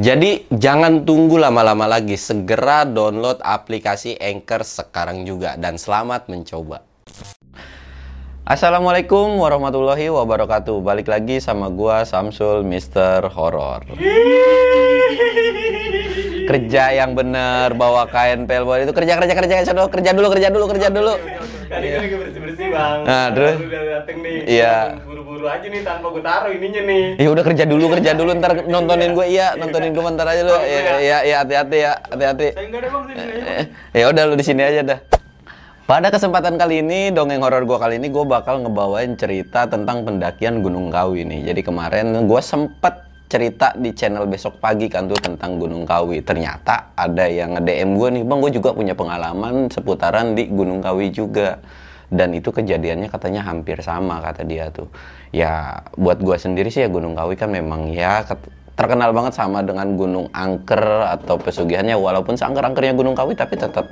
Jadi jangan tunggu lama-lama lagi, segera download aplikasi Anchor sekarang juga dan selamat mencoba. Assalamualaikum warahmatullahi wabarakatuh. Balik lagi sama gua Samsul Mister Horror. kerja yang bener bawa kain pelbon itu kerja kerja kerja kerja dulu kerja dulu kerja dulu kerja dulu. Tadi gue lagi bersih bersih bang. Nah, terus? Udah dateng nih. Iya. Buru-buru aja nih tanpa gue taruh ininya nih. Ya udah kerja dulu kerja dulu ntar nontonin gue iya nontonin gue bentar aja lu. Ya ya ya hati-hati ya hati-hati. Saya enggak ada bang sini aja. Bang. Ya udah lu di sini aja dah. Pada kesempatan kali ini, dongeng horor gua kali ini gue bakal ngebawain cerita tentang pendakian Gunung Kawi nih. Jadi kemarin gue sempet cerita di channel besok pagi kan tuh tentang Gunung Kawi. Ternyata ada yang nge-DM gue nih, bang gue juga punya pengalaman seputaran di Gunung Kawi juga. Dan itu kejadiannya katanya hampir sama kata dia tuh. Ya buat gue sendiri sih ya Gunung Kawi kan memang ya terkenal banget sama dengan Gunung Angker atau pesugihannya walaupun seangker-angkernya Gunung Kawi tapi tetap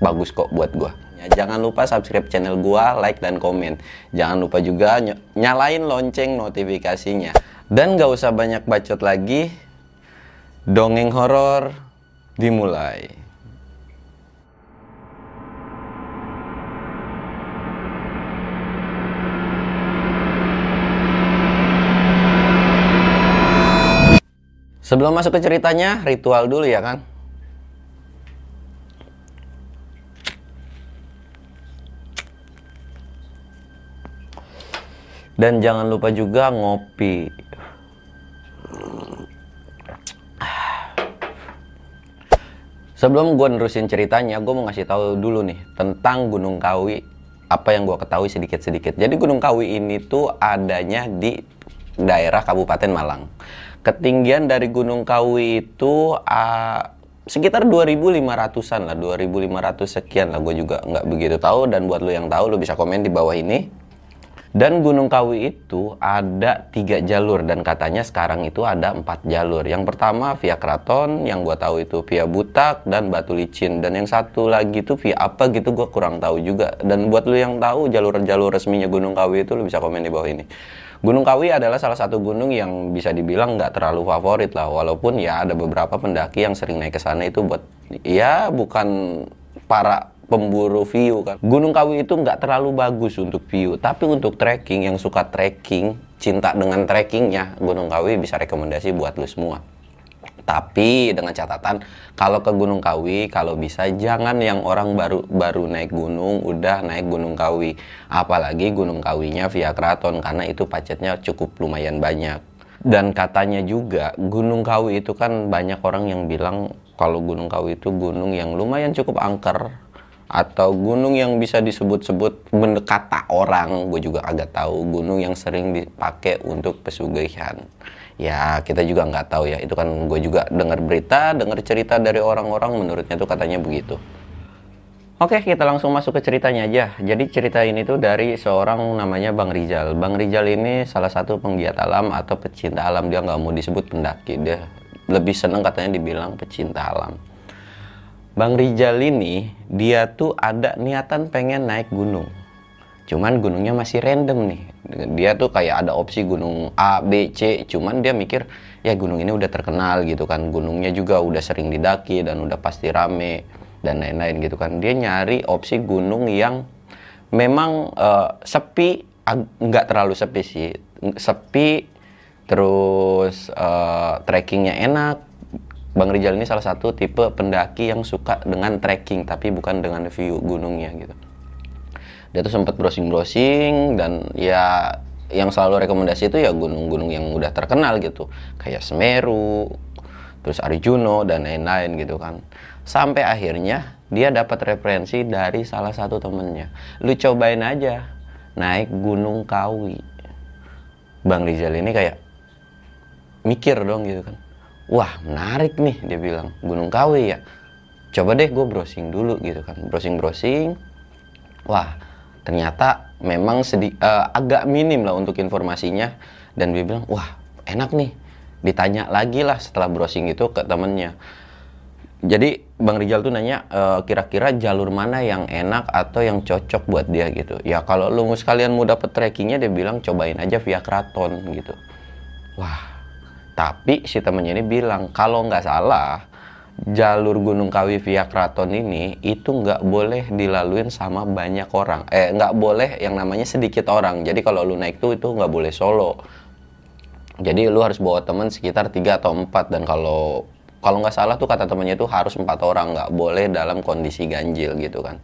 bagus kok buat gua. Ya, jangan lupa subscribe channel gua, like dan komen. Jangan lupa juga ny- nyalain lonceng notifikasinya. Dan gak usah banyak bacot lagi. Dongeng horor dimulai. Sebelum masuk ke ceritanya, ritual dulu ya kan? Dan jangan lupa juga ngopi. Sebelum gue nerusin ceritanya, gue mau ngasih tahu dulu nih tentang Gunung Kawi. Apa yang gue ketahui sedikit-sedikit. Jadi Gunung Kawi ini tuh adanya di daerah Kabupaten Malang. Ketinggian dari Gunung Kawi itu ah, sekitar 2.500an lah, 2.500 sekian lah. Gue juga nggak begitu tahu. Dan buat lo yang tahu, lo bisa komen di bawah ini. Dan Gunung Kawi itu ada tiga jalur dan katanya sekarang itu ada empat jalur. Yang pertama via Keraton, yang gua tahu itu via Butak dan Batu Licin. Dan yang satu lagi itu via apa gitu gua kurang tahu juga. Dan buat lu yang tahu jalur-jalur resminya Gunung Kawi itu lu bisa komen di bawah ini. Gunung Kawi adalah salah satu gunung yang bisa dibilang nggak terlalu favorit lah. Walaupun ya ada beberapa pendaki yang sering naik ke sana itu buat ya bukan para pemburu view kan. Gunung Kawi itu nggak terlalu bagus untuk view, tapi untuk trekking yang suka trekking, cinta dengan trekkingnya, Gunung Kawi bisa rekomendasi buat lu semua. Tapi dengan catatan kalau ke Gunung Kawi kalau bisa jangan yang orang baru baru naik gunung udah naik Gunung Kawi. Apalagi Gunung Kawinya via keraton karena itu pacetnya cukup lumayan banyak. Dan katanya juga Gunung Kawi itu kan banyak orang yang bilang kalau Gunung Kawi itu gunung yang lumayan cukup angker atau gunung yang bisa disebut-sebut mendekata orang gue juga agak tahu gunung yang sering dipakai untuk pesugihan ya kita juga nggak tahu ya itu kan gue juga dengar berita dengar cerita dari orang-orang menurutnya tuh katanya begitu Oke, kita langsung masuk ke ceritanya aja. Jadi cerita ini tuh dari seorang namanya Bang Rizal. Bang Rizal ini salah satu penggiat alam atau pecinta alam. Dia nggak mau disebut pendaki. Dia lebih seneng katanya dibilang pecinta alam. Bang Rizal ini dia tuh ada niatan pengen naik gunung. Cuman gunungnya masih random nih. Dia tuh kayak ada opsi gunung A, B, C. Cuman dia mikir ya gunung ini udah terkenal gitu kan. Gunungnya juga udah sering didaki dan udah pasti rame dan lain-lain gitu kan. Dia nyari opsi gunung yang memang eh, sepi, nggak terlalu sepi sih. Sepi, terus eh, trekkingnya enak, Bang Rizal ini salah satu tipe pendaki yang suka dengan trekking tapi bukan dengan view gunungnya gitu. Dia tuh sempat browsing-browsing dan ya yang selalu rekomendasi itu ya gunung-gunung yang udah terkenal gitu. Kayak Semeru, terus Arjuno dan lain-lain gitu kan. Sampai akhirnya dia dapat referensi dari salah satu temennya. Lu cobain aja naik Gunung Kawi. Bang Rizal ini kayak mikir dong gitu kan wah menarik nih dia bilang Gunung Kawi ya. Coba deh gue browsing dulu gitu kan. Browsing browsing wah ternyata memang sedi eh, agak minim lah untuk informasinya. Dan dia bilang wah enak nih ditanya lagi lah setelah browsing itu ke temennya. Jadi Bang Rijal tuh nanya "Eh, kira-kira jalur mana yang enak atau yang cocok buat dia gitu. Ya kalau lu sekalian mau dapet trackingnya dia bilang cobain aja via Kraton gitu. Wah tapi si temennya ini bilang kalau nggak salah jalur Gunung Kawi via Kraton ini itu nggak boleh dilaluin sama banyak orang. Eh nggak boleh yang namanya sedikit orang. Jadi kalau lu naik tuh itu nggak boleh solo. Jadi lu harus bawa temen sekitar 3 atau 4 dan kalau kalau nggak salah tuh kata temennya itu harus empat orang. Nggak boleh dalam kondisi ganjil gitu kan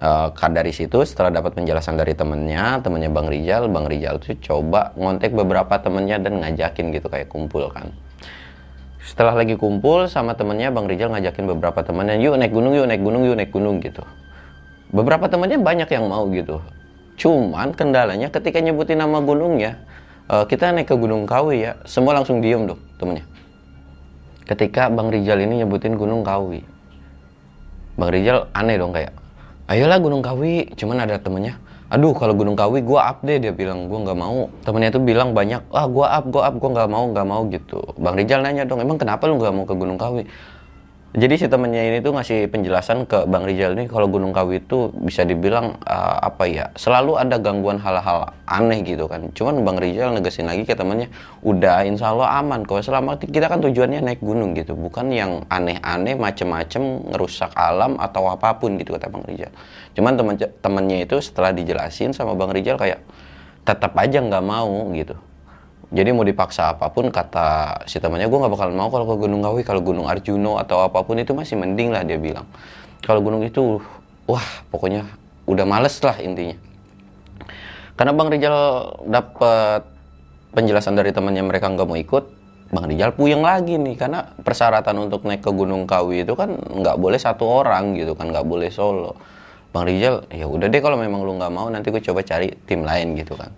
Kan dari situ setelah dapat penjelasan dari temennya temennya Bang Rijal Bang Rijal tuh coba ngontek beberapa temennya dan ngajakin gitu kayak kumpul kan. Setelah lagi kumpul sama temennya Bang Rijal ngajakin beberapa temennya yuk naik gunung yuk naik gunung yuk naik gunung gitu. Beberapa temennya banyak yang mau gitu. Cuman kendalanya ketika nyebutin nama gunungnya eh, kita naik ke Gunung Kawi ya semua langsung diem dong temennya. Ketika Bang Rijal ini nyebutin Gunung Kawi Bang Rijal aneh dong kayak ayolah Gunung Kawi cuman ada temennya. Aduh kalau Gunung Kawi gua up deh dia bilang. Gua nggak mau. Temennya tuh bilang banyak ah gua up gua up gua nggak mau nggak mau gitu. Bang Rijal nanya dong emang kenapa lu nggak mau ke Gunung Kawi jadi si temennya ini tuh ngasih penjelasan ke Bang Rijal nih kalau Gunung Kawi itu bisa dibilang eh, apa ya selalu ada gangguan hal-hal aneh gitu kan. Cuman Bang Rijal negesin lagi ke temennya udah insya Allah aman kok. Selama kita kan tujuannya naik gunung gitu. Bukan yang aneh-aneh macem-macem ngerusak alam atau apa pun gitu kata Bang Rijal. Cuman temen temennya itu setelah dijelasin sama Bang Rijal kayak tetap aja nggak mau gitu jadi mau dipaksa apa pun kata si temannya gue nggak bakal mau kalau ke Gunung Kawi kalau Gunung Arjuno atau apa pun itu masih mending lah dia bilang. Kalau gunung itu wah pokoknya udah males lah intinya. Karena Bang Rijal dapat penjelasan dari temannya mereka nggak mau ikut Bang Rijal puyeng lagi nih. Karena persyaratan untuk naik ke Gunung Kawi itu kan nggak boleh satu orang gitu kan nggak boleh solo. Bang Rijal ya udah deh kalau memang lu nggak mau nanti gue coba cari tim lain gitu kan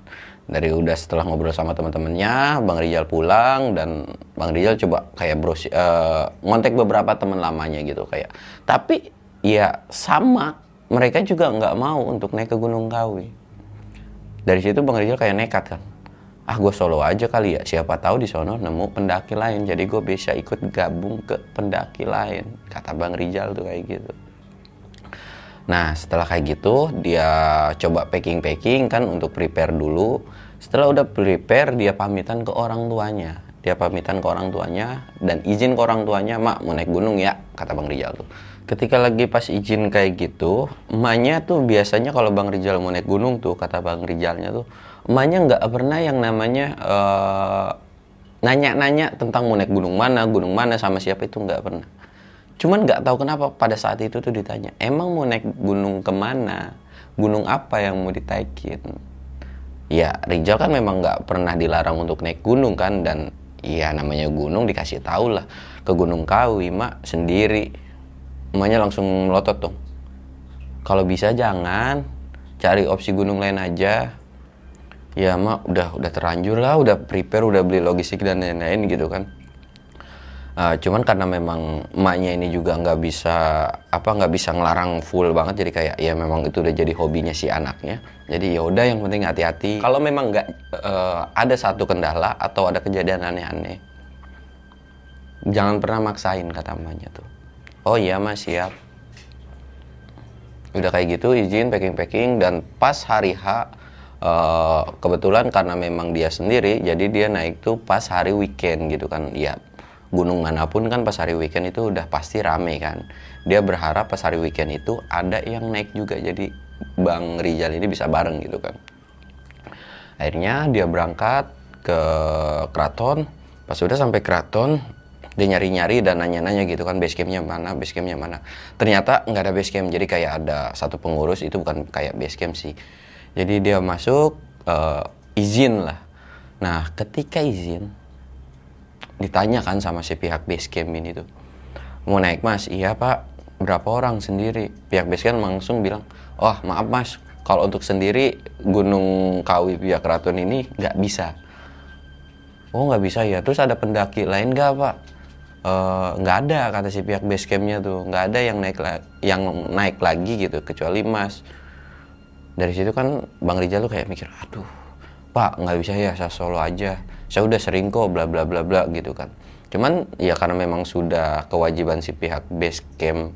dari udah setelah ngobrol sama teman-temannya Bang Rijal pulang dan Bang Rijal coba kayak bros eh, ngontek beberapa teman lamanya gitu kayak. Tapi ya sama mereka juga nggak mau untuk naik ke Gunung Kawi dari situ Bang Rijal kayak nekat kan. Ah gue solo aja kali ya. Siapa tahu di sono nemu pendaki lain. Jadi gue bisa ikut gabung ke pendaki lain. Kata Bang Rijal tuh kayak gitu. Nah, setelah kayak gitu, dia coba packing-packing kan untuk prepare dulu. Setelah udah prepare, dia pamitan ke orang tuanya. Dia pamitan ke orang tuanya dan izin ke orang tuanya, "Mak, mau naik gunung ya?" kata Bang Rijal tuh. Ketika lagi pas izin kayak gitu, emaknya tuh biasanya kalau Bang Rijal mau naik gunung tuh, kata Bang Rijalnya tuh, emaknya nggak pernah yang namanya eh, nanya-nanya tentang mau naik gunung mana, gunung mana sama siapa itu nggak pernah. Cuman nggak tahu kenapa pada saat itu tuh ditanya, emang mau naik gunung ke mana? Gunung apa yang mau ditaikin? Ya, Rijal kan memang nggak pernah dilarang untuk naik gunung kan dan ya namanya gunung dikasih tahu lah ke Gunung Kawi mak sendiri. Emaknya langsung melotot dong. Kalau bisa jangan cari opsi gunung lain aja. Ya mak udah udah terlanjur lah, udah prepare, udah beli logistik dan lain-lain gitu kan. Uh, cuman karena memang emaknya ini juga nggak bisa apa nggak bisa ngelarang full banget jadi kayak ya memang itu udah jadi hobinya si anaknya. Jadi ya udah yang penting hati-hati. Kalau memang nggak uh, ada satu kendala atau ada kejadian aneh-aneh jangan pernah maksain kata emaknya tuh. Oh iya mas siap. Udah kayak gitu izin packing-packing dan pas hari H uh, kebetulan karena memang dia sendiri jadi dia naik tuh pas hari weekend gitu kan ya gunung mana pun kan pas hari weekend itu udah pasti rame kan. Dia berharap pas hari weekend itu ada yang naik juga. Jadi Bang Rijal ini bisa bareng gitu kan. Akhirnya dia berangkat ke keraton. Pas udah sampai keraton dia nyari-nyari dan nanya-nanya gitu kan base campnya mana base campnya mana. Ternyata nggak ada base camp. Jadi kayak ada satu pengurus itu bukan kayak base camp sih. Jadi dia masuk eh, izin lah. Nah ketika izin ditanyakan sama si pihak base camp ini tuh mau naik mas? Iya pak. Berapa orang sendiri? Pihak base camp langsung bilang wah maaf mas. Kalau untuk sendiri gunung kawi pihak keraton ini nggak bisa. Oh nggak bisa ya? Terus ada pendaki lain nggak pak? "Eh, nggak ada kata si pihak base campnya tuh. Nggak ada yang naik yang naik lagi gitu kecuali mas. Dari situ kan bang Rizal tuh kayak mikir aduh pak nggak bisa ya? Saya solo aja saya udah sering kok bla bla bla bla gitu kan. Cuman ya karena memang sudah kewajiban si pihak base camp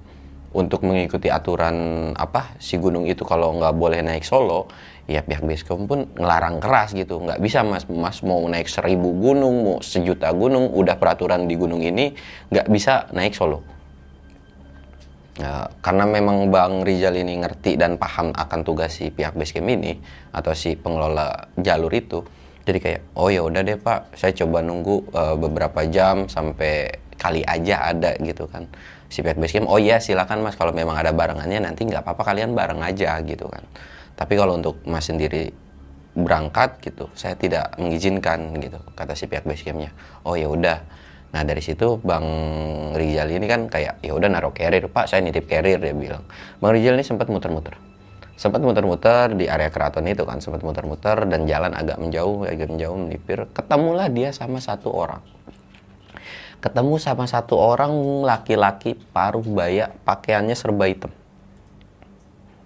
untuk mengikuti aturan apa si gunung itu kalau nggak boleh naik solo ya pihak base camp pun ngelarang keras gitu. Nggak bisa mas. Mas mau naik seribu gunung mau sejuta gunung udah peraturan di gunung ini nggak bisa naik solo. Ya, karena memang Bang Rizal ini ngerti dan paham akan tugas si pihak basecamp ini atau si pengelola jalur itu, jadi kayak oh ya udah deh Pak, saya coba nunggu eh, beberapa jam sampai kali aja ada gitu kan. Si pihak basecamp, oh iya silakan Mas kalau memang ada barengannya nanti nggak apa-apa kalian bareng aja gitu kan. Tapi kalau untuk Mas sendiri berangkat gitu, saya tidak mengizinkan gitu kata si pihak basecampnya. Oh ya udah. Nah dari situ Bang Rizal ini kan kayak ya udah naruh carrier Pak, saya nitip carrier dia bilang. Bang Rizal ini sempat muter-muter, sempat muter-muter di area keraton itu kan, sempat muter-muter dan jalan agak menjauh, agak menjauh menipir. Ketemulah dia sama satu orang. Ketemu sama satu orang laki-laki paruh baya, pakaiannya serba hitam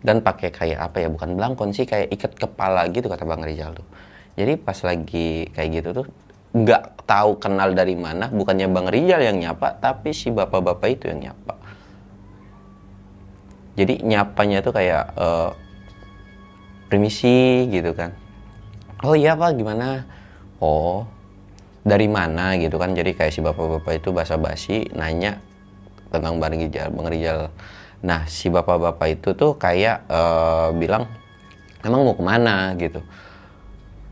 dan pakai kayak apa ya bukan belangkon sih kayak ikat kepala gitu kata bang Rizal tuh jadi pas lagi kayak gitu tuh nggak tahu kenal dari mana bukannya bang Rizal yang nyapa tapi si bapak-bapak itu yang nyapa jadi nyapanya tuh kayak eh, permisi gitu kan. Oh iya pak gimana? Oh dari mana gitu kan. Jadi kayak si bapak-bapak itu basa-basi nanya tentang Bang Rizal nah si bapak-bapak itu tuh kayak eh, bilang emang mau ke mana? gitu.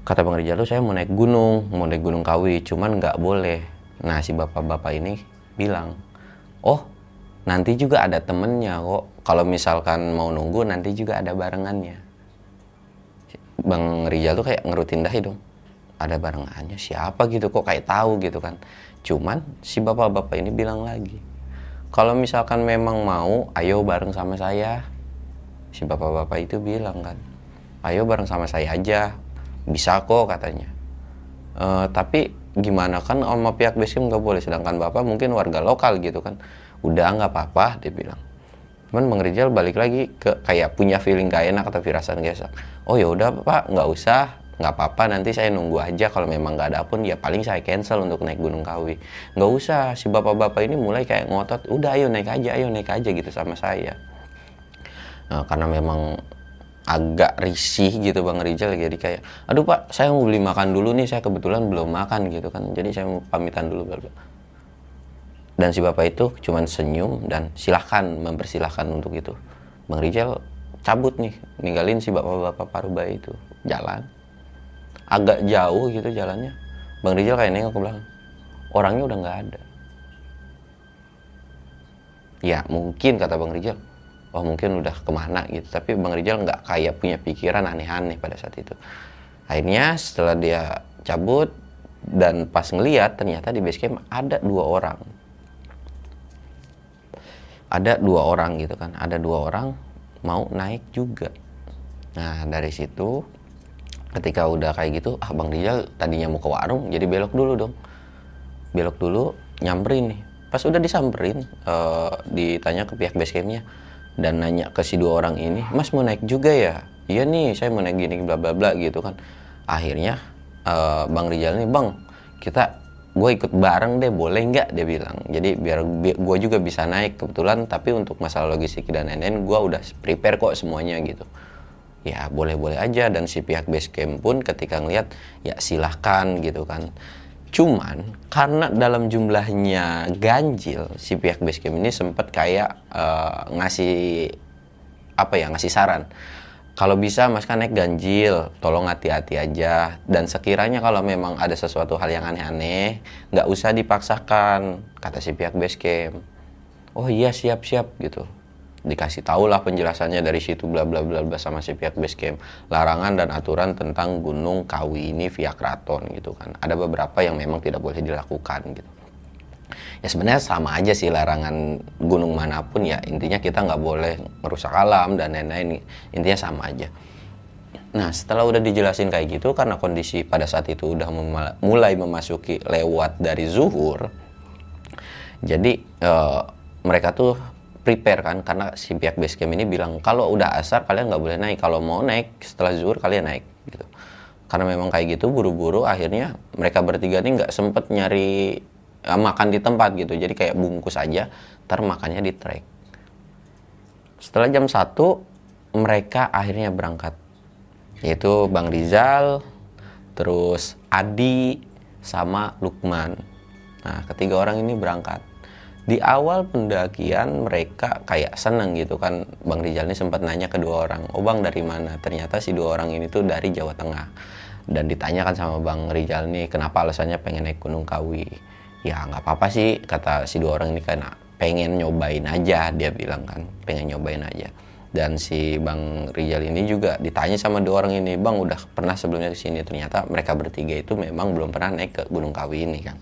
Kata Bang Rizal tuh saya mau naik gunung mau naik gunung Kawi cuman nggak boleh. Nah si bapak-bapak ini bilang oh nanti juga ada temennya kok kalau misalkan mau nunggu nanti juga ada barengannya. Bang Rizal tuh kayak ngerutin dahi dong. Ada barengannya siapa gitu kok kayak tahu gitu kan. Cuman si bapak-bapak ini bilang lagi kalau misalkan memang mau ayo bareng sama saya. Si bapak-bapak itu bilang kan ayo bareng sama saya aja bisa kok katanya. "Eh, tapi gimana kan sama pihak basecamp nggak boleh sedangkan bapak mungkin warga lokal gitu kan. Udah nggak apa-apa dia bilang cuman Bang Rizal balik lagi ke kayak punya feeling gak enak atau firasat gak enak. Oh ya udah pak nggak usah nggak apa-apa nanti saya nunggu aja. Kalau memang nggak ada pun ya paling saya cancel untuk naik Gunung Kawi. Nggak usah si bapak-bapak ini mulai kayak ngotot udah ayo naik aja ayo naik aja gitu sama saya. Nah, karena memang agak risih gitu Bang Rizal jadi kayak aduh Pak saya mau beli makan dulu nih saya kebetulan belum makan gitu kan. Jadi saya mau pamitan dulu bla. Dan si bapak itu cuman senyum dan silahkan mempersilahkan untuk itu. Bang Rizal cabut nih ninggalin si bapak-bapak parubaya itu. Jalan. Agak jauh gitu jalannya. Bang Rizal kayak nengok ke belakang. Orangnya udah nggak ada. Ya mungkin kata Bang Rizal oh mungkin udah ke mana gitu. Tapi Bang Rizal nggak kayak punya pikiran aneh-aneh pada saat itu. Akhirnya setelah dia cabut dan pas ngeliat ternyata di base camp ada dua orang ada dua orang gitu kan. Ada dua orang mau naik juga. Nah dari situ ketika udah kayak gitu ah Bang Rizal tadinya mau ke warung jadi belok dulu dong. Belok dulu nyamperin nih. Pas udah disamperin eh, ditanya ke pihak base campnya dan nanya ke si dua orang ini mas mau naik juga ya? Iya nih saya mau naik gini bla bla bla gitu kan. Akhirnya eh, bang Rizal nih bang kita gue ikut bareng deh boleh nggak? Dia bilang. Jadi biar gue juga bisa naik kebetulan tapi untuk masalah logistik dan lain-lain gue udah prepare kok semuanya gitu. Ya boleh-boleh aja. Dan si pihak base camp pun ketika ngeliat ya silahkan gitu kan. Cuman karena dalam jumlahnya ganjil si pihak base camp ini sempat kayak eh, ngasih apa ya ngasih saran kalau bisa mas kan naik ganjil. Tolong hati-hati aja. Dan sekiranya kalau memang ada sesuatu hal yang aneh-aneh nggak usah dipaksakan kata si pihak base camp. Oh iya siap-siap gitu. Dikasih tahu lah penjelasannya dari situ bla bla bla bla sama si pihak base camp. Larangan dan aturan tentang gunung kawi ini via keraton gitu kan. Ada beberapa yang memang tidak boleh dilakukan gitu ya sebenarnya sama aja sih larangan gunung mana pun ya intinya kita nggak boleh merusak alam dan lain-lain intinya sama aja. Nah setelah udah dijelasin kayak gitu karena kondisi pada saat itu udah mulai memasuki lewat dari zuhur Jadi eh, mereka tuh prepare kan karena si pihak base camp ini bilang kalau udah asar kalian nggak boleh naik. Kalau mau naik setelah zuhur kalian naik gitu. Karena memang kayak gitu buru-buru akhirnya mereka bertiga nih nggak sempet nyari makan di tempat gitu. Jadi kayak bungkus aja ntar makannya di trek setelah jam 1 mereka akhirnya berangkat. Yaitu Bang Rizal terus Adi sama Lukman. Nah ketiga orang ini berangkat. Di awal pendakian mereka kayak seneng gitu kan. Bang Rizal ini sempat nanya ke dua orang oh Bang dari mana? Ternyata si dua orang ini tuh dari Jawa Tengah. Dan ditanyakan sama Bang Rizal nih kenapa alasannya pengen naik Gunung Kawi ya nggak apa-apa sih kata si dua orang ini karena pengen nyobain aja dia bilang kan pengen nyobain aja. Dan si Bang Rizal ini juga ditanya sama dua orang ini Bang udah pernah sebelumnya ke sini? Ternyata mereka bertiga itu memang belum pernah naik ke Gunung Kawi ini kan.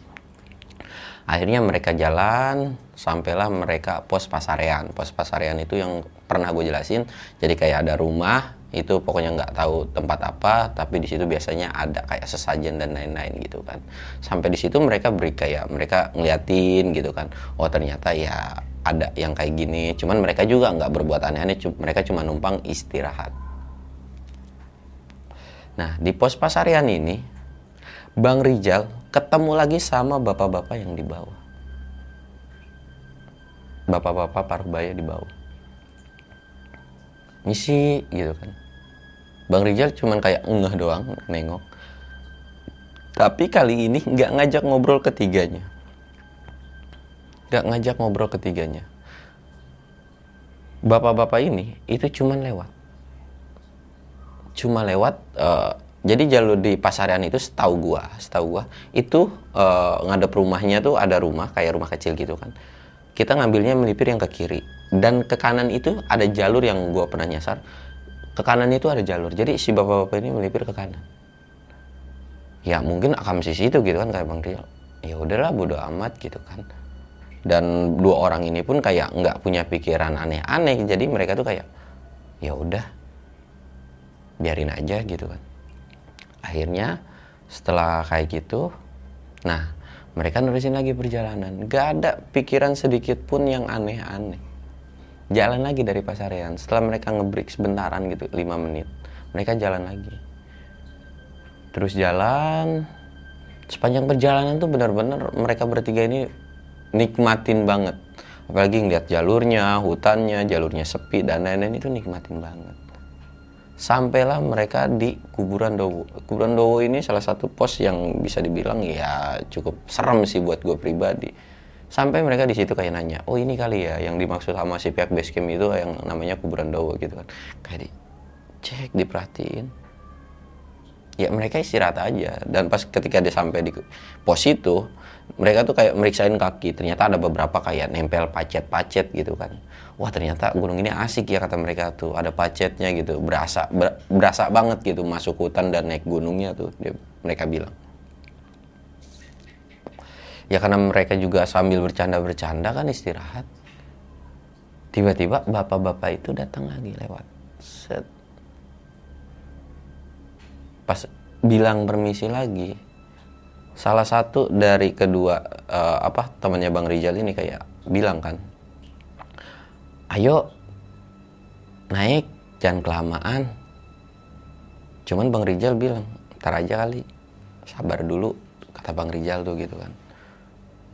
Akhirnya mereka jalan sampailah mereka pos pasarean. Pos pasarean itu yang pernah gue jelasin jadi kayak ada rumah itu pokoknya nggak tahu tempat apa tapi di situ biasanya ada kayak sesajen dan lain-lain gitu kan sampai di situ mereka beri kayak mereka ngeliatin gitu kan oh ternyata ya ada yang kayak gini cuman mereka juga nggak berbuat aneh-aneh mereka cuma numpang istirahat nah di pos pasarean ini Bang Rijal ketemu lagi sama bapak-bapak yang di bawah. Bapak-bapak Parubaya di bawah. Misi gitu kan. Bang Rijal cuman kayak ngeh doang nengok. Tapi kali ini nggak ngajak ngobrol ketiganya. Nggak ngajak ngobrol ketiganya. Bapak-bapak ini itu cuman lewat. Cuma lewat uh, jadi jalur di Pasarian itu setahu gua, setahu gua itu uh, ngadep rumahnya tuh ada rumah kayak rumah kecil gitu kan. Kita ngambilnya melipir yang ke kiri dan ke kanan itu ada jalur yang gua pernah nyasar. Ke kanan itu ada jalur. Jadi si bapak-bapak ini melipir ke kanan. Ya mungkin akan sisi itu gitu kan kayak Bang Rio. Ya udahlah bodo amat gitu kan. Dan dua orang ini pun kayak nggak punya pikiran aneh-aneh. Jadi mereka tuh kayak ya udah biarin aja gitu kan akhirnya setelah kayak gitu nah mereka nulisin lagi perjalanan gak ada pikiran sedikit pun yang aneh-aneh jalan lagi dari Pasarian setelah mereka ngebreak sebentaran gitu 5 menit mereka jalan lagi. Terus jalan. Sepanjang perjalanan tuh benar-benar mereka bertiga ini nikmatin banget. Apalagi ngeliat jalurnya hutannya jalurnya sepi dan lain-lain itu nikmatin banget. Sampailah mereka di kuburan Dowo. Kuburan Dowo ini salah satu pos yang bisa dibilang ya cukup serem sih buat gue pribadi. Sampai mereka di situ kayak nanya, oh ini kali ya yang dimaksud sama si pihak base camp itu yang namanya kuburan Dowo gitu kan. Kayak di cek diperhatiin. Ya mereka istirahat aja. Dan pas ketika dia sampai di pos itu mereka tuh kayak meriksain kaki. Ternyata ada beberapa kayak nempel pacet-pacet gitu kan. Wah ternyata gunung ini asik ya kata mereka tuh. Ada pacetnya gitu. Berasa ber, berasa banget gitu. Masuk hutan dan naik gunungnya tuh dia, mereka bilang ya karena mereka juga sambil bercanda-bercanda kan istirahat. Tiba-tiba bapak-bapak itu datang lagi lewat. Set. Pas bilang permisi lagi salah satu dari kedua uh, apa temannya bang Rizal ini kayak bilang kan ayo naik jangan kelamaan. Cuman Bang Rijal bilang ntar aja kali sabar dulu kata Bang Rijal tuh gitu kan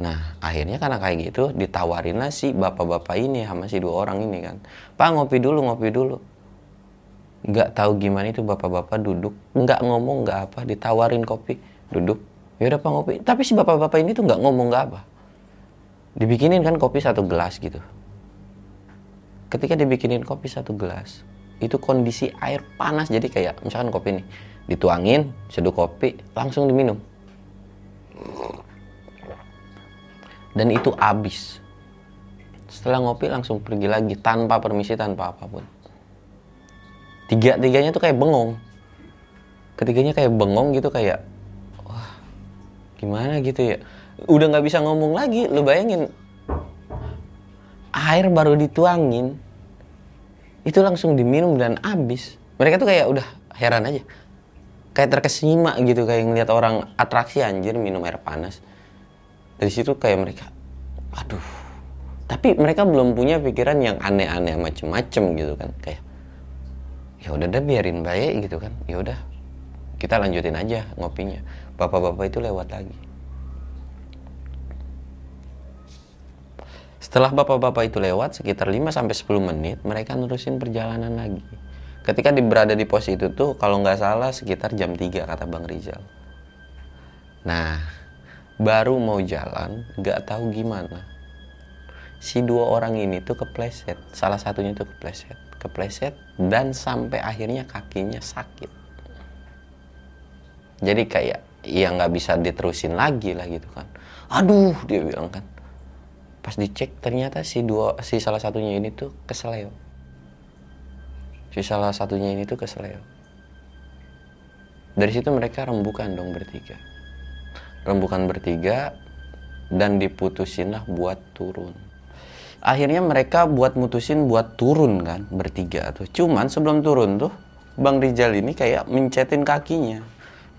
nah akhirnya karena kayak gitu ditawarin lah si bapak-bapak ini sama si dua orang ini kan. Pak ngopi dulu ngopi dulu. Nggak tahu gimana itu bapak-bapak duduk nggak ngomong nggak apa ditawarin kopi duduk. Ya udah pak ngopi. Tapi si bapak-bapak ini tuh nggak ngomong nggak apa. Dibikinin kan kopi satu gelas gitu. Ketika dibikinin kopi satu gelas itu kondisi air panas. Jadi kayak misalkan kopi nih dituangin seduh kopi langsung diminum dan itu habis setelah ngopi langsung pergi lagi tanpa permisi tanpa apa pun. Tiga tiganya tuh kayak bengong. Ketiganya kayak bengong gitu kayak wah gimana gitu ya? Udah nggak bisa ngomong lagi lu bayangin. Air baru dituangin. Itu langsung diminum dan habis mereka tuh kayak udah heran aja. Kayak terkesima gitu kayak ngeliat orang atraksi anjir minum air panas dari situ kayak mereka aduh. Tapi mereka belum punya pikiran yang aneh-aneh macem-macem gitu kan. Kayak ya udah deh biarin baik gitu kan. Ya udah kita lanjutin aja ngopinya. Bapak-bapak itu lewat lagi. Setelah bapak-bapak itu lewat sekitar 5 sampai 10 menit mereka nerusin perjalanan lagi. Ketika di, berada di pos itu tuh kalau nggak salah sekitar jam 3 kata Bang Rizal. Nah baru mau jalan nggak tahu gimana. Si dua orang ini tuh kepleset. Salah satunya tuh kepleset. Kepleset dan sampai akhirnya kakinya sakit. Jadi kayak ya nggak bisa diterusin lagi lah gitu kan. Aduh dia bilang kan. Pas dicek ternyata si dua si salah satunya ini tuh kesleo. Si salah satunya ini tuh kesleo. Dari situ mereka rembukan dong bertiga rembukan bertiga dan diputusin lah buat turun. Akhirnya mereka buat mutusin buat turun kan bertiga tuh. Cuman sebelum turun tuh Bang Rijal ini kayak mencetin kakinya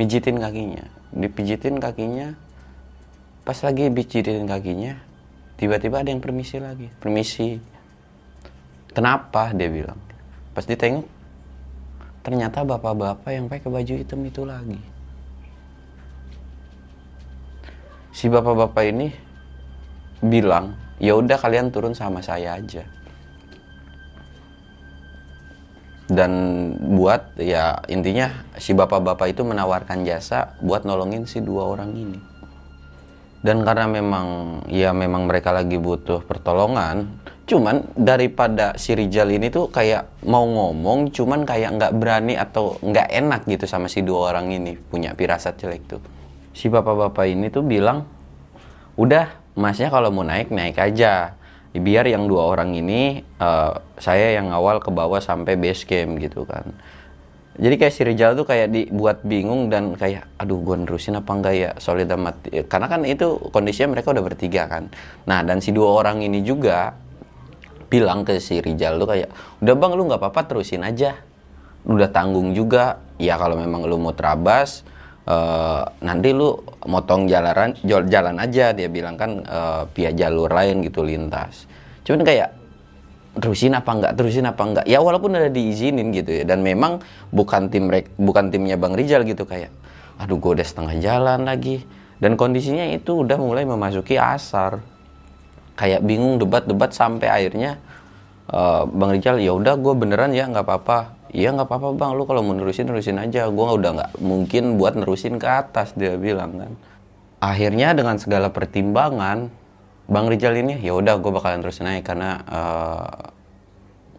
mijitin kakinya. Dipijitin kakinya pas lagi pijitin kakinya tiba-tiba ada yang permisi lagi. Permisi. Kenapa? Dia bilang. Pas ditengok ternyata bapak-bapak yang pakai baju hitam itu lagi si bapak-bapak ini bilang ya udah kalian turun sama saya aja. Dan buat ya intinya si bapak-bapak itu menawarkan jasa buat nolongin si dua orang ini. Dan karena memang ya memang mereka lagi butuh pertolongan cuman daripada si Rijal ini tuh kayak mau ngomong cuman kayak nggak berani atau nggak enak gitu sama si dua orang ini punya pirasat jelek tuh si bapak-bapak ini tuh bilang udah masnya kalau mau naik naik aja. Biar yang dua orang ini uh, saya yang awal ke bawah sampai base camp gitu kan. Jadi kayak si Rizal tuh kayak dibuat bingung dan kayak aduh gue nerusin apa enggak ya? Solid amat. Karena kan itu kondisinya mereka udah bertiga kan. Nah dan si dua orang ini juga bilang ke si Rizal tuh kayak udah bang lu nggak apa-apa terusin aja. Udah tanggung juga. Ya kalau memang lu mau terabas uh, nanti lu motong jalanan jalan aja dia bilang kan uh, via jalur lain gitu lintas. Cuman kayak terusin apa enggak terusin apa enggak? Ya walaupun udah diizinin gitu ya dan memang bukan tim bukan timnya bang Rizal gitu kayak aduh gue udah setengah jalan lagi. Dan kondisinya itu udah mulai memasuki asar. Kayak bingung debat-debat sampai akhirnya uh, bang Rizal ya udah gue beneran ya nggak apa-apa iya nggak apa-apa bang. Lu kalau mau nerusin nerusin aja. Gue udah nggak mungkin buat nerusin ke atas dia bilang kan. Akhirnya dengan segala pertimbangan bang Rizal ini ya udah gue bakalan terusin aja karena uh, eh,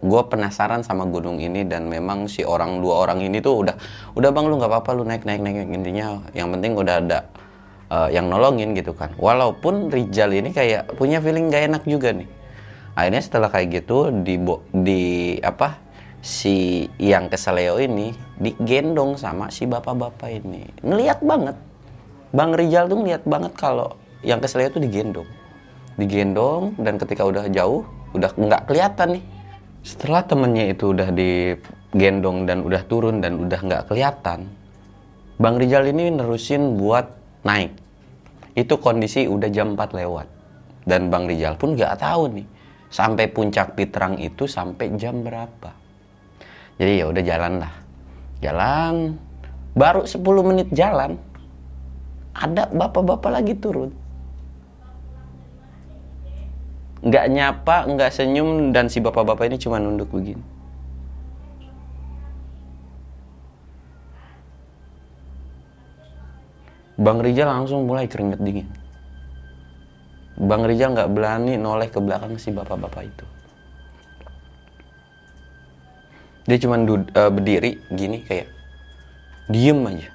gue penasaran sama gunung ini dan memang si orang dua orang ini tuh udah udah bang lu nggak apa-apa lu naik naik naik intinya yang penting udah ada uh, yang nolongin gitu kan. Walaupun Rizal ini kayak punya feeling gak enak juga nih. Akhirnya setelah kayak gitu di di apa si yang keseleo ini digendong sama si bapak-bapak ini. Ngeliat banget. Bang Rizal tuh ngeliat banget kalau yang keseleo tuh digendong. Digendong dan ketika udah jauh, udah nggak kelihatan nih. Setelah temennya itu udah digendong dan udah turun dan udah nggak kelihatan, Bang Rizal ini nerusin buat naik. Itu kondisi udah jam 4 lewat. Dan Bang Rizal pun nggak tahu nih, sampai puncak Pitrang itu sampai jam berapa jadi ya udah jalan lah. Jalan. Baru 10 menit jalan ada bapak-bapak lagi turun. Nggak nyapa nggak senyum dan si bapak-bapak ini cuma nunduk begini. Bang Rijal langsung mulai keringet dingin. Bang Rijal nggak berani noleh ke belakang si bapak-bapak itu dia cuma uh, berdiri gini kayak diem aja.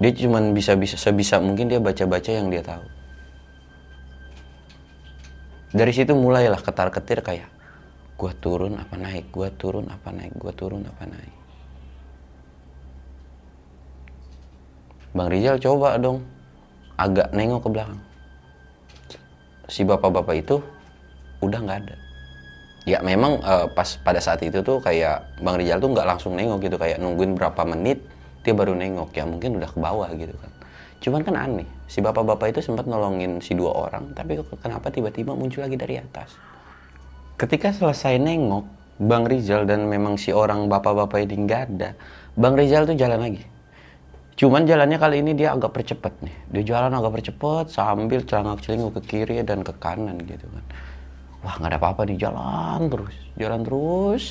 Dia cuma bisa bisa sebisa mungkin dia baca baca yang dia tahu. Dari situ mulailah ketar ketir kayak gua turun apa naik? Gua turun apa naik? Gua turun apa naik? Bang Rizal coba dong agak nengok ke belakang. Si bapak-bapak itu udah nggak ada ya memang uh, pas pada saat itu tuh kayak Bang Rizal tuh nggak langsung nengok gitu kayak nungguin berapa menit dia baru nengok ya mungkin udah ke bawah gitu kan Cuman kan aneh, si bapak-bapak itu sempat nolongin si dua orang, tapi kenapa tiba-tiba muncul lagi dari atas? Ketika selesai nengok, Bang Rizal dan memang si orang bapak-bapak ini nggak ada, Bang Rizal tuh jalan lagi. Cuman jalannya kali ini dia agak percepat nih. Dia jalan agak percepat sambil celangak celinguk ke kiri dan ke kanan gitu kan. Wah nggak ada apa-apa nih jalan terus, jalan terus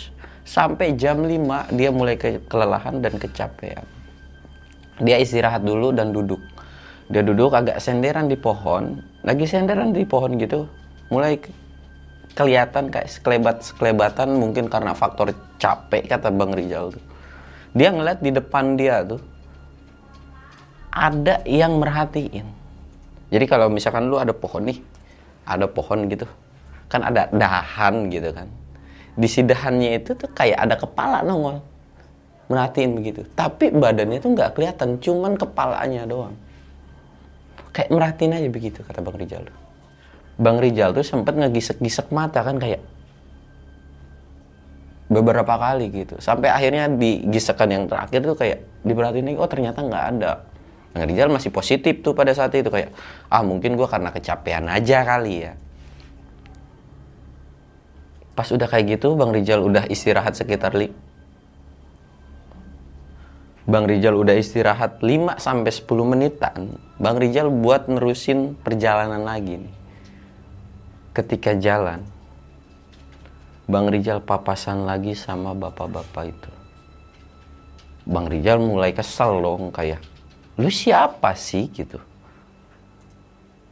sampai jam 5 dia mulai ke kelelahan dan kecapean. Dia istirahat dulu dan duduk. Dia duduk agak senderan di pohon, lagi senderan di pohon gitu, mulai ke- kelihatan kayak sekelebat sekelebatan mungkin karena faktor capek kata Bang Rizal tuh. Dia ngeliat di depan dia tuh ada yang merhatiin. Jadi kalau misalkan lu ada pohon nih, ada pohon gitu, kan ada dahan gitu kan. Di si dahannya itu tuh kayak ada kepala nongol, merhatiin begitu. Tapi badannya tuh nggak kelihatan, cuman kepalanya doang. Kayak merhatiin aja begitu kata Bang Rizal tuh. Bang Rizal tuh sempat ngegisek-gisek mata kan kayak beberapa kali gitu sampai akhirnya di gisekan yang terakhir tuh kayak diperhatiin oh ternyata nggak ada Bang Rizal masih positif tuh pada saat itu kayak ah mungkin gua karena kecapean aja kali ya pas udah kayak gitu Bang Rizal udah istirahat sekitar li Bang Rizal udah istirahat 5 sampai 10 menitan Bang Rizal buat nerusin perjalanan lagi nih ketika jalan Bang Rizal papasan lagi sama bapak-bapak itu. Bang Rizal mulai kesel dong kayak, lu siapa sih gitu.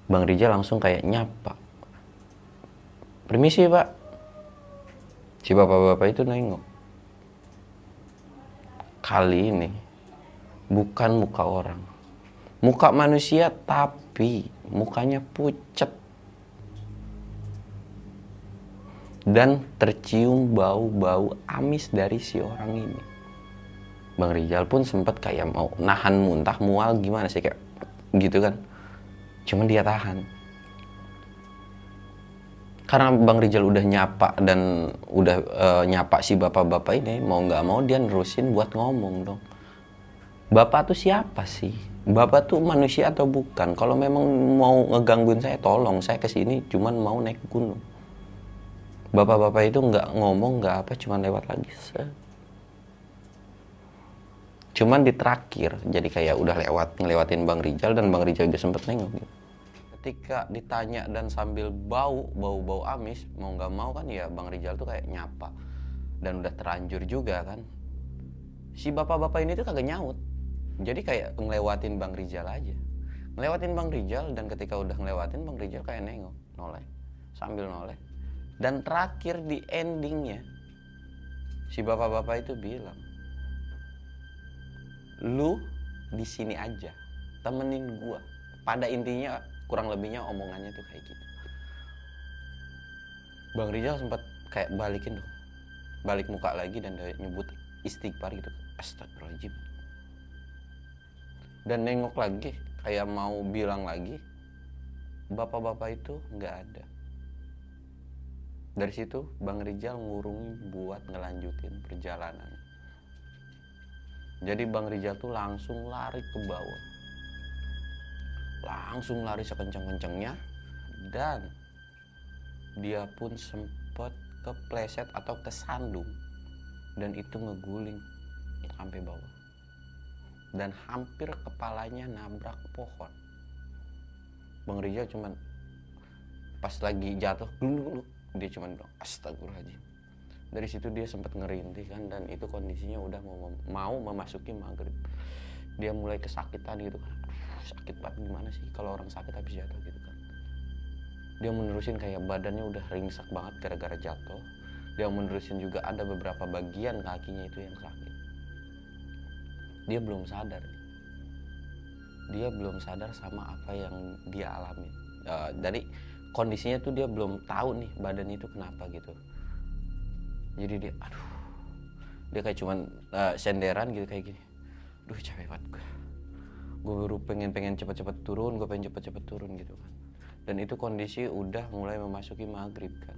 Bang Rizal langsung kayak nyapa. Permisi pak. Si bapak-bapak itu nengok. Kali ini bukan muka orang. Muka manusia tapi mukanya pucet dan tercium bau-bau amis dari si orang ini. Bang Rizal pun sempat kayak mau nahan muntah mual gimana sih kayak gitu kan. Cuman dia tahan. Karena Bang Rizal udah nyapa dan udah eh, nyapa si bapak-bapak ini mau nggak mau dia nerusin buat ngomong dong. Bapak tuh siapa sih? Bapak tuh manusia atau bukan? Kalau memang mau ngegangguin saya tolong saya ke sini cuman mau naik gunung bapak-bapak itu nggak ngomong nggak apa cuman lewat lagi cuman di terakhir jadi kayak udah lewat ngelewatin Bang Rizal dan Bang Rizal juga sempet nengok gitu. Ketika ditanya dan sambil bau bau bau amis mau nggak mau kan ya Bang Rizal tuh kayak nyapa. Dan udah terlanjur juga kan. Si bapak-bapak ini tuh kagak nyaut. Jadi kayak ngelewatin Bang Rizal aja. Ngelewatin Bang Rizal dan ketika udah ngelewatin Bang Rizal kayak nengok noleh. Sambil noleh. Dan terakhir di endingnya si bapak-bapak itu bilang lu di sini aja temenin gua. Pada intinya kurang lebihnya omongannya tuh kayak gitu. Bang Rizal sempat kayak balikin dong balik muka lagi dan nyebut istighfar gitu. Astagfirullahaladzim. Dan nengok lagi kayak mau bilang lagi bapak-bapak itu nggak ada. Dari situ Bang Rizal ngurungi buat ngelanjutin perjalanan. Jadi Bang Rizal tuh langsung lari ke bawah langsung lari sekencang-kencangnya dan dia pun sempat kepleset atau kesandung. Dan itu ngeguling sampai bawah. Dan hampir kepalanya nabrak pohon. Bang Rizal cuman pas lagi jatuh gluk, dia cuman bilang astagfirullahaladzim. Dari situ dia sempat ngerintih kan dan itu kondisinya udah mau mau memasuki maghrib. Dia mulai kesakitan gitu kan sakit banget gimana sih kalau orang sakit habis jatuh gitu kan? Dia menerusin kayak badannya udah ringsek banget gara-gara jatuh. Dia menerusin juga ada beberapa bagian kakinya itu yang sakit. Dia belum sadar. Dia belum sadar sama apa yang dia alami. Eh, dari kondisinya tuh dia belum tahu nih badannya itu kenapa gitu. Jadi dia aduh. Dia kayak cuman eh, senderan gitu kayak gini. Duh capek banget gue baru pengen pengen cepet-cepet turun gue pengen cepet-cepet turun gitu kan. Dan itu kondisi udah mulai memasuki maghrib kan.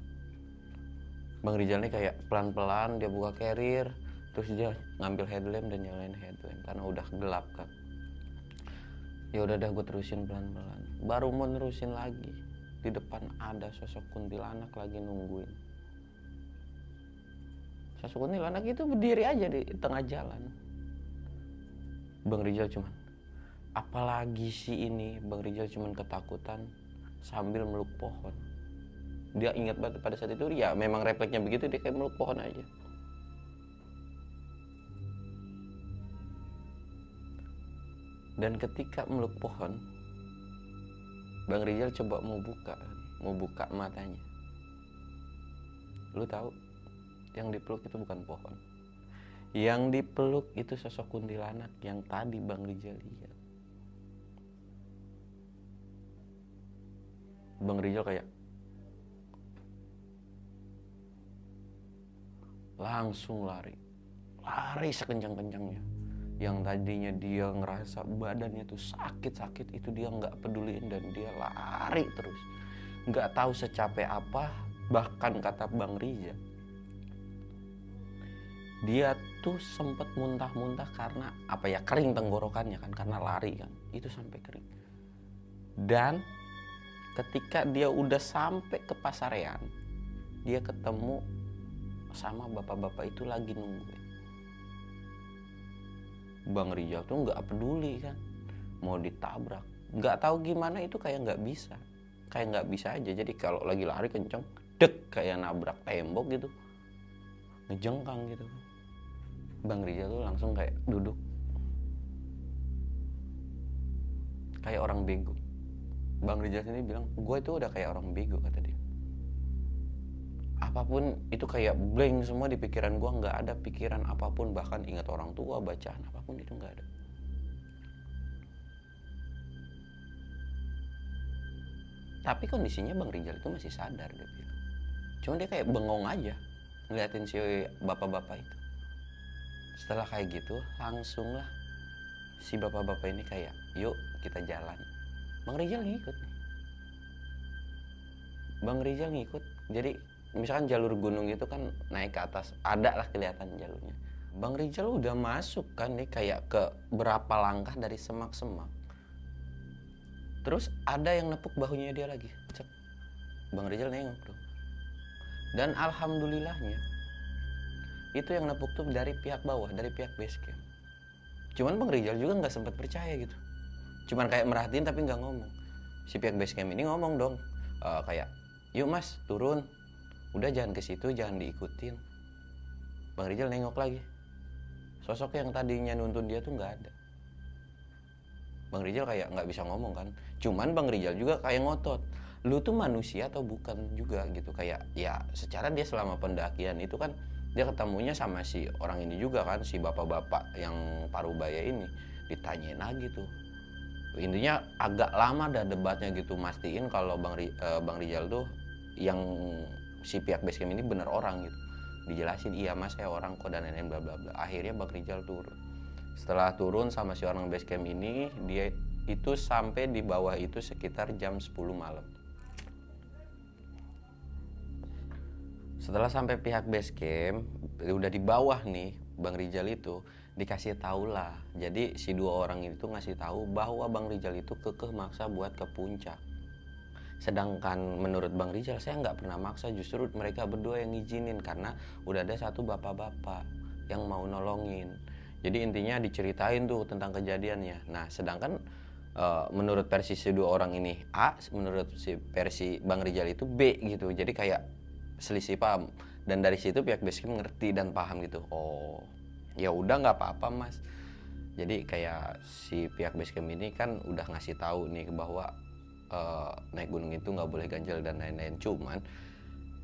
Bang Rizal nih kayak pelan-pelan dia buka carrier terus dia ngambil headlamp dan nyalain headlamp karena udah gelap kan. Ya udah dah gue terusin pelan-pelan. Baru mau nerusin lagi di depan ada sosok kuntilanak lagi nungguin. Sosok kuntilanak itu berdiri aja di tengah jalan. Bang Rizal cuman apalagi sih ini Bang Rizal cuman ketakutan sambil meluk pohon. Dia ingat banget pada saat itu ya memang refleksnya begitu dia kayak meluk pohon aja. Dan ketika meluk pohon Bang Rizal coba mau buka mau buka matanya. Lu tahu yang dipeluk itu bukan pohon. Yang dipeluk itu sosok kuntilanak yang tadi Bang Rizal lihat Bang Rizal kayak langsung lari. Lari sekencang-kencangnya. Yang tadinya dia ngerasa badannya tuh sakit-sakit itu dia nggak peduliin dan dia lari terus. Nggak tahu secapek apa bahkan kata Bang Riza dia tuh sempet muntah-muntah karena apa ya kering tenggorokannya kan karena lari kan. Itu sampai kering. Dan ketika dia udah sampai ke pasarean dia ketemu sama bapak-bapak itu lagi nungguin. Bang Rijal tuh nggak peduli kan mau ditabrak. Nggak tahu gimana itu kayak nggak bisa. Kayak nggak bisa aja. Jadi kalau lagi lari kenceng dek kayak nabrak tembok gitu. Ngejengkang gitu. Bang Rijal tuh langsung kayak duduk. Kayak orang bego Bang Rijal sendiri bilang gue itu udah kayak orang bego kata dia. Apa pun itu kayak blank semua di pikiran gue nggak ada pikiran apa pun bahkan ingat orang tua bacaan apa pun itu nggak ada. Tapi kondisinya bang Rijal itu masih sadar dia bilang. Cuma dia kayak bengong aja ngeliatin si bapak-bapak itu. Setelah kayak gitu langsung lah si bapak-bapak ini kayak yuk kita jalan bang Rijal ngikut. Bang Rijal ngikut. Jadi misalkan jalur gunung itu kan naik ke atas ada lah kelihatan jalurnya. Bang Rijal udah masuk kan nih kayak ke berapa langkah dari semak-semak. Terus ada yang nepuk bahunya dia lagi. Cek. Bang Rijal nengok dong dan alhamdulillahnya itu yang nepuk tuh dari pihak bawah dari pihak base camp. Cuman Bang Rijal juga nggak sempat percaya gitu cuman kayak merhatiin tapi nggak ngomong. Si pihak base camp ini ngomong dong uh, kayak yuk mas turun. Udah jangan ke situ jangan diikutin. Bang Rizal nengok lagi. Sosok yang tadinya nuntun dia tuh nggak ada. Bang Rizal kayak nggak bisa ngomong kan. Cuman bang Rizal juga kayak ngotot. Lu tuh manusia atau bukan juga gitu. Kayak ya secara dia selama pendakian itu kan dia ketemunya sama si orang ini juga kan si bapak-bapak yang parubaya ini. Ditanyain lagi tuh intinya agak lama dah debatnya gitu mastiin kalau bang uh, bang Rizal tuh yang si pihak basecamp ini benar orang gitu. Dijelasin iya mas saya orang kok dan lain-lain bla bla bla. Akhirnya Bang Rijal turun. Setelah turun sama si orang basecamp ini dia itu sampai di bawah itu sekitar jam 10 malam. Setelah sampai pihak basecamp udah di bawah nih Bang Rijal itu dikasih tahu lah jadi si dua orang itu ngasih tahu bahwa Bang Rijal itu kekeh maksa buat ke puncak Sedangkan menurut Bang Rizal saya nggak pernah maksa justru mereka berdua yang ngizinin karena udah ada satu bapak-bapak yang mau nolongin. Jadi intinya diceritain tuh tentang kejadiannya. Nah sedangkan uh, menurut versi si dua orang ini A, menurut si versi Bang Rizal itu B gitu. Jadi kayak selisih paham. Dan dari situ pihak basecamp ngerti dan paham gitu. Oh ya udah nggak apa-apa mas. Jadi kayak si pihak basecamp ini kan udah ngasih tahu nih bahwa uh, naik gunung itu nggak boleh ganjil dan lain-lain. Cuman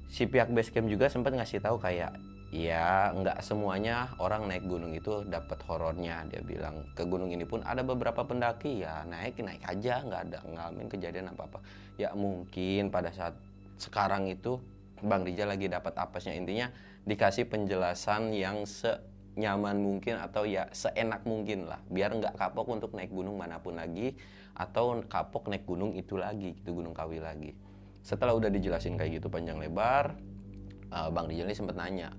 si pihak base camp juga sempat ngasih tahu kayak ya nggak semuanya orang naik gunung itu dapat horornya dia bilang ke gunung ini pun ada beberapa pendaki. Ya naik naik aja nggak ada ngalamin kejadian apa apa ya mungkin pada saat sekarang itu Bang Rijal lagi dapat apesnya. Intinya dikasih penjelasan yang se nyaman mungkin atau ya seenak mungkin lah. Biar nggak kapok untuk naik gunung mana pun lagi atau kapok naik gunung itu lagi gitu gunung kawi lagi. Setelah udah dijelasin kayak gitu panjang lebar uh, bang Rijal ini sempat nanya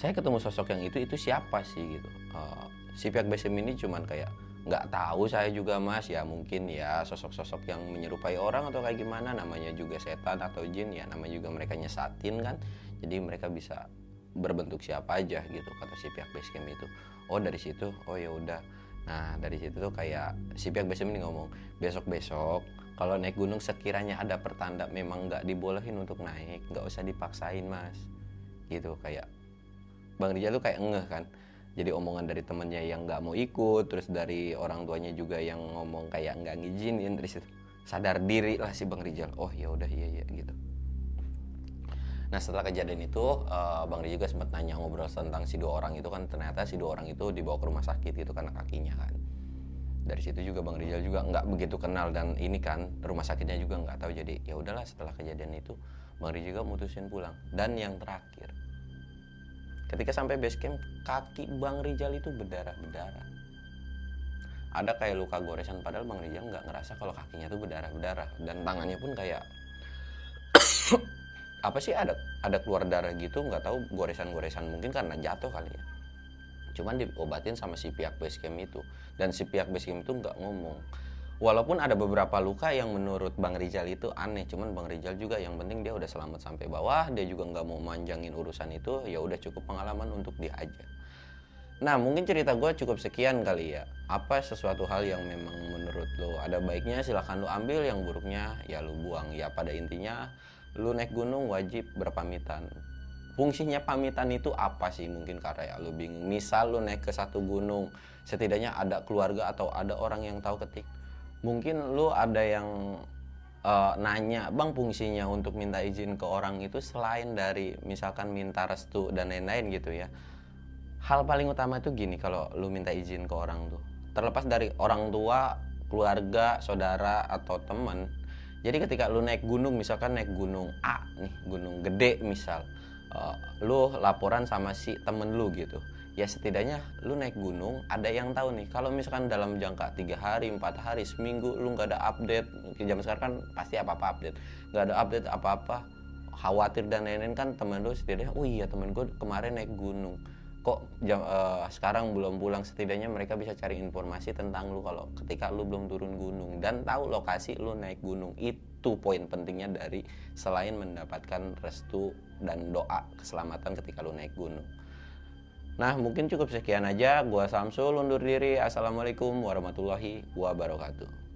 saya ketemu sosok yang itu itu siapa sih? Gitu. Uh, si pihak BSM ini cuman kayak nggak tahu saya juga mas. Ya mungkin ya sosok-sosok yang menyerupai orang atau kayak gimana namanya juga setan atau jin ya namanya juga mereka nyesatin kan. Jadi mereka bisa berbentuk siapa aja gitu kata si pihak basecamp itu. Oh dari situ oh ya udah. Nah dari situ tuh kayak si pihak basecamp ini ngomong besok besok kalau naik gunung sekiranya ada pertanda memang nggak dibolehin untuk naik nggak usah dipaksain mas. Gitu kayak bang Rijal tuh kayak ngeh kan. Jadi omongan dari temennya yang nggak mau ikut terus dari orang tuanya juga yang ngomong kayak nggak ngizinin terus itu sadar diri lah si bang Rijal. Oh ya udah iya iya gitu nah setelah kejadian itu eh, bang Rijal juga sempat nanya ngobrol tentang si dua orang itu kan ternyata si dua orang itu dibawa ke rumah sakit itu karena kakinya kan. Dari situ juga bang Rijal juga nggak begitu kenal dan ini kan rumah sakitnya juga nggak tahu. Jadi ya udahlah setelah kejadian itu bang Rijal juga mutusin pulang. Dan yang terakhir ketika sampai base camp kaki Bang Rijal itu berdarah-berdarah. Ada kayak luka goresan padahal Bang Rijal nggak ngerasa kalau kakinya tuh berdarah-berdarah. Dan tangannya pun kayak apa sih ada ada keluar darah gitu nggak tahu goresan-goresan mungkin karena jatuh kali ya. Cuman diobatin sama si pihak base camp itu. Dan si pihak base camp itu nggak ngomong. Walaupun ada beberapa luka yang menurut Bang Rizal itu aneh cuman Bang Rizal juga yang penting dia udah selamat sampai bawah dia juga nggak mau manjangin urusan itu ya udah cukup pengalaman untuk dia aja. Nah mungkin cerita gue cukup sekian kali ya. Apa sesuatu hal yang memang menurut lo ada baiknya silahkan lo ambil yang buruknya ya lo buang. Ya pada intinya lo naik gunung wajib berpamitan. Fungsinya pamitan itu apa sih mungkin karena ya lu bingung. Misal lu naik ke satu gunung setidaknya ada keluarga atau ada orang yang tahu ketik. Mungkin lu ada yang uh, nanya bang fungsinya untuk minta izin ke orang itu selain dari misalkan minta restu dan lain-lain gitu ya. Hal paling utama itu gini kalau lu minta izin ke orang tuh. Terlepas dari orang tua keluarga saudara atau teman jadi ketika lu naik gunung misalkan naik gunung A nih gunung gede misal uh, lu laporan sama si temen lu gitu. Ya setidaknya lu naik gunung ada yang tahu nih. Kalau misalkan dalam jangka tiga hari empat hari seminggu lu nggak ada update jam sekarang kan pasti apa apa update. Nggak ada update apa apa khawatir dan lain-lain kan temen lu setidaknya oh iya temen gue kemarin naik gunung kok jam uh, sekarang belum pulang setidaknya mereka bisa cari informasi tentang lu kalau ketika lu belum turun gunung dan tahu lokasi lu naik gunung itu poin pentingnya dari selain mendapatkan restu dan doa keselamatan ketika lu naik gunung. Nah mungkin cukup sekian aja. Gua Samsul undur diri. Assalamualaikum warahmatullahi wabarakatuh.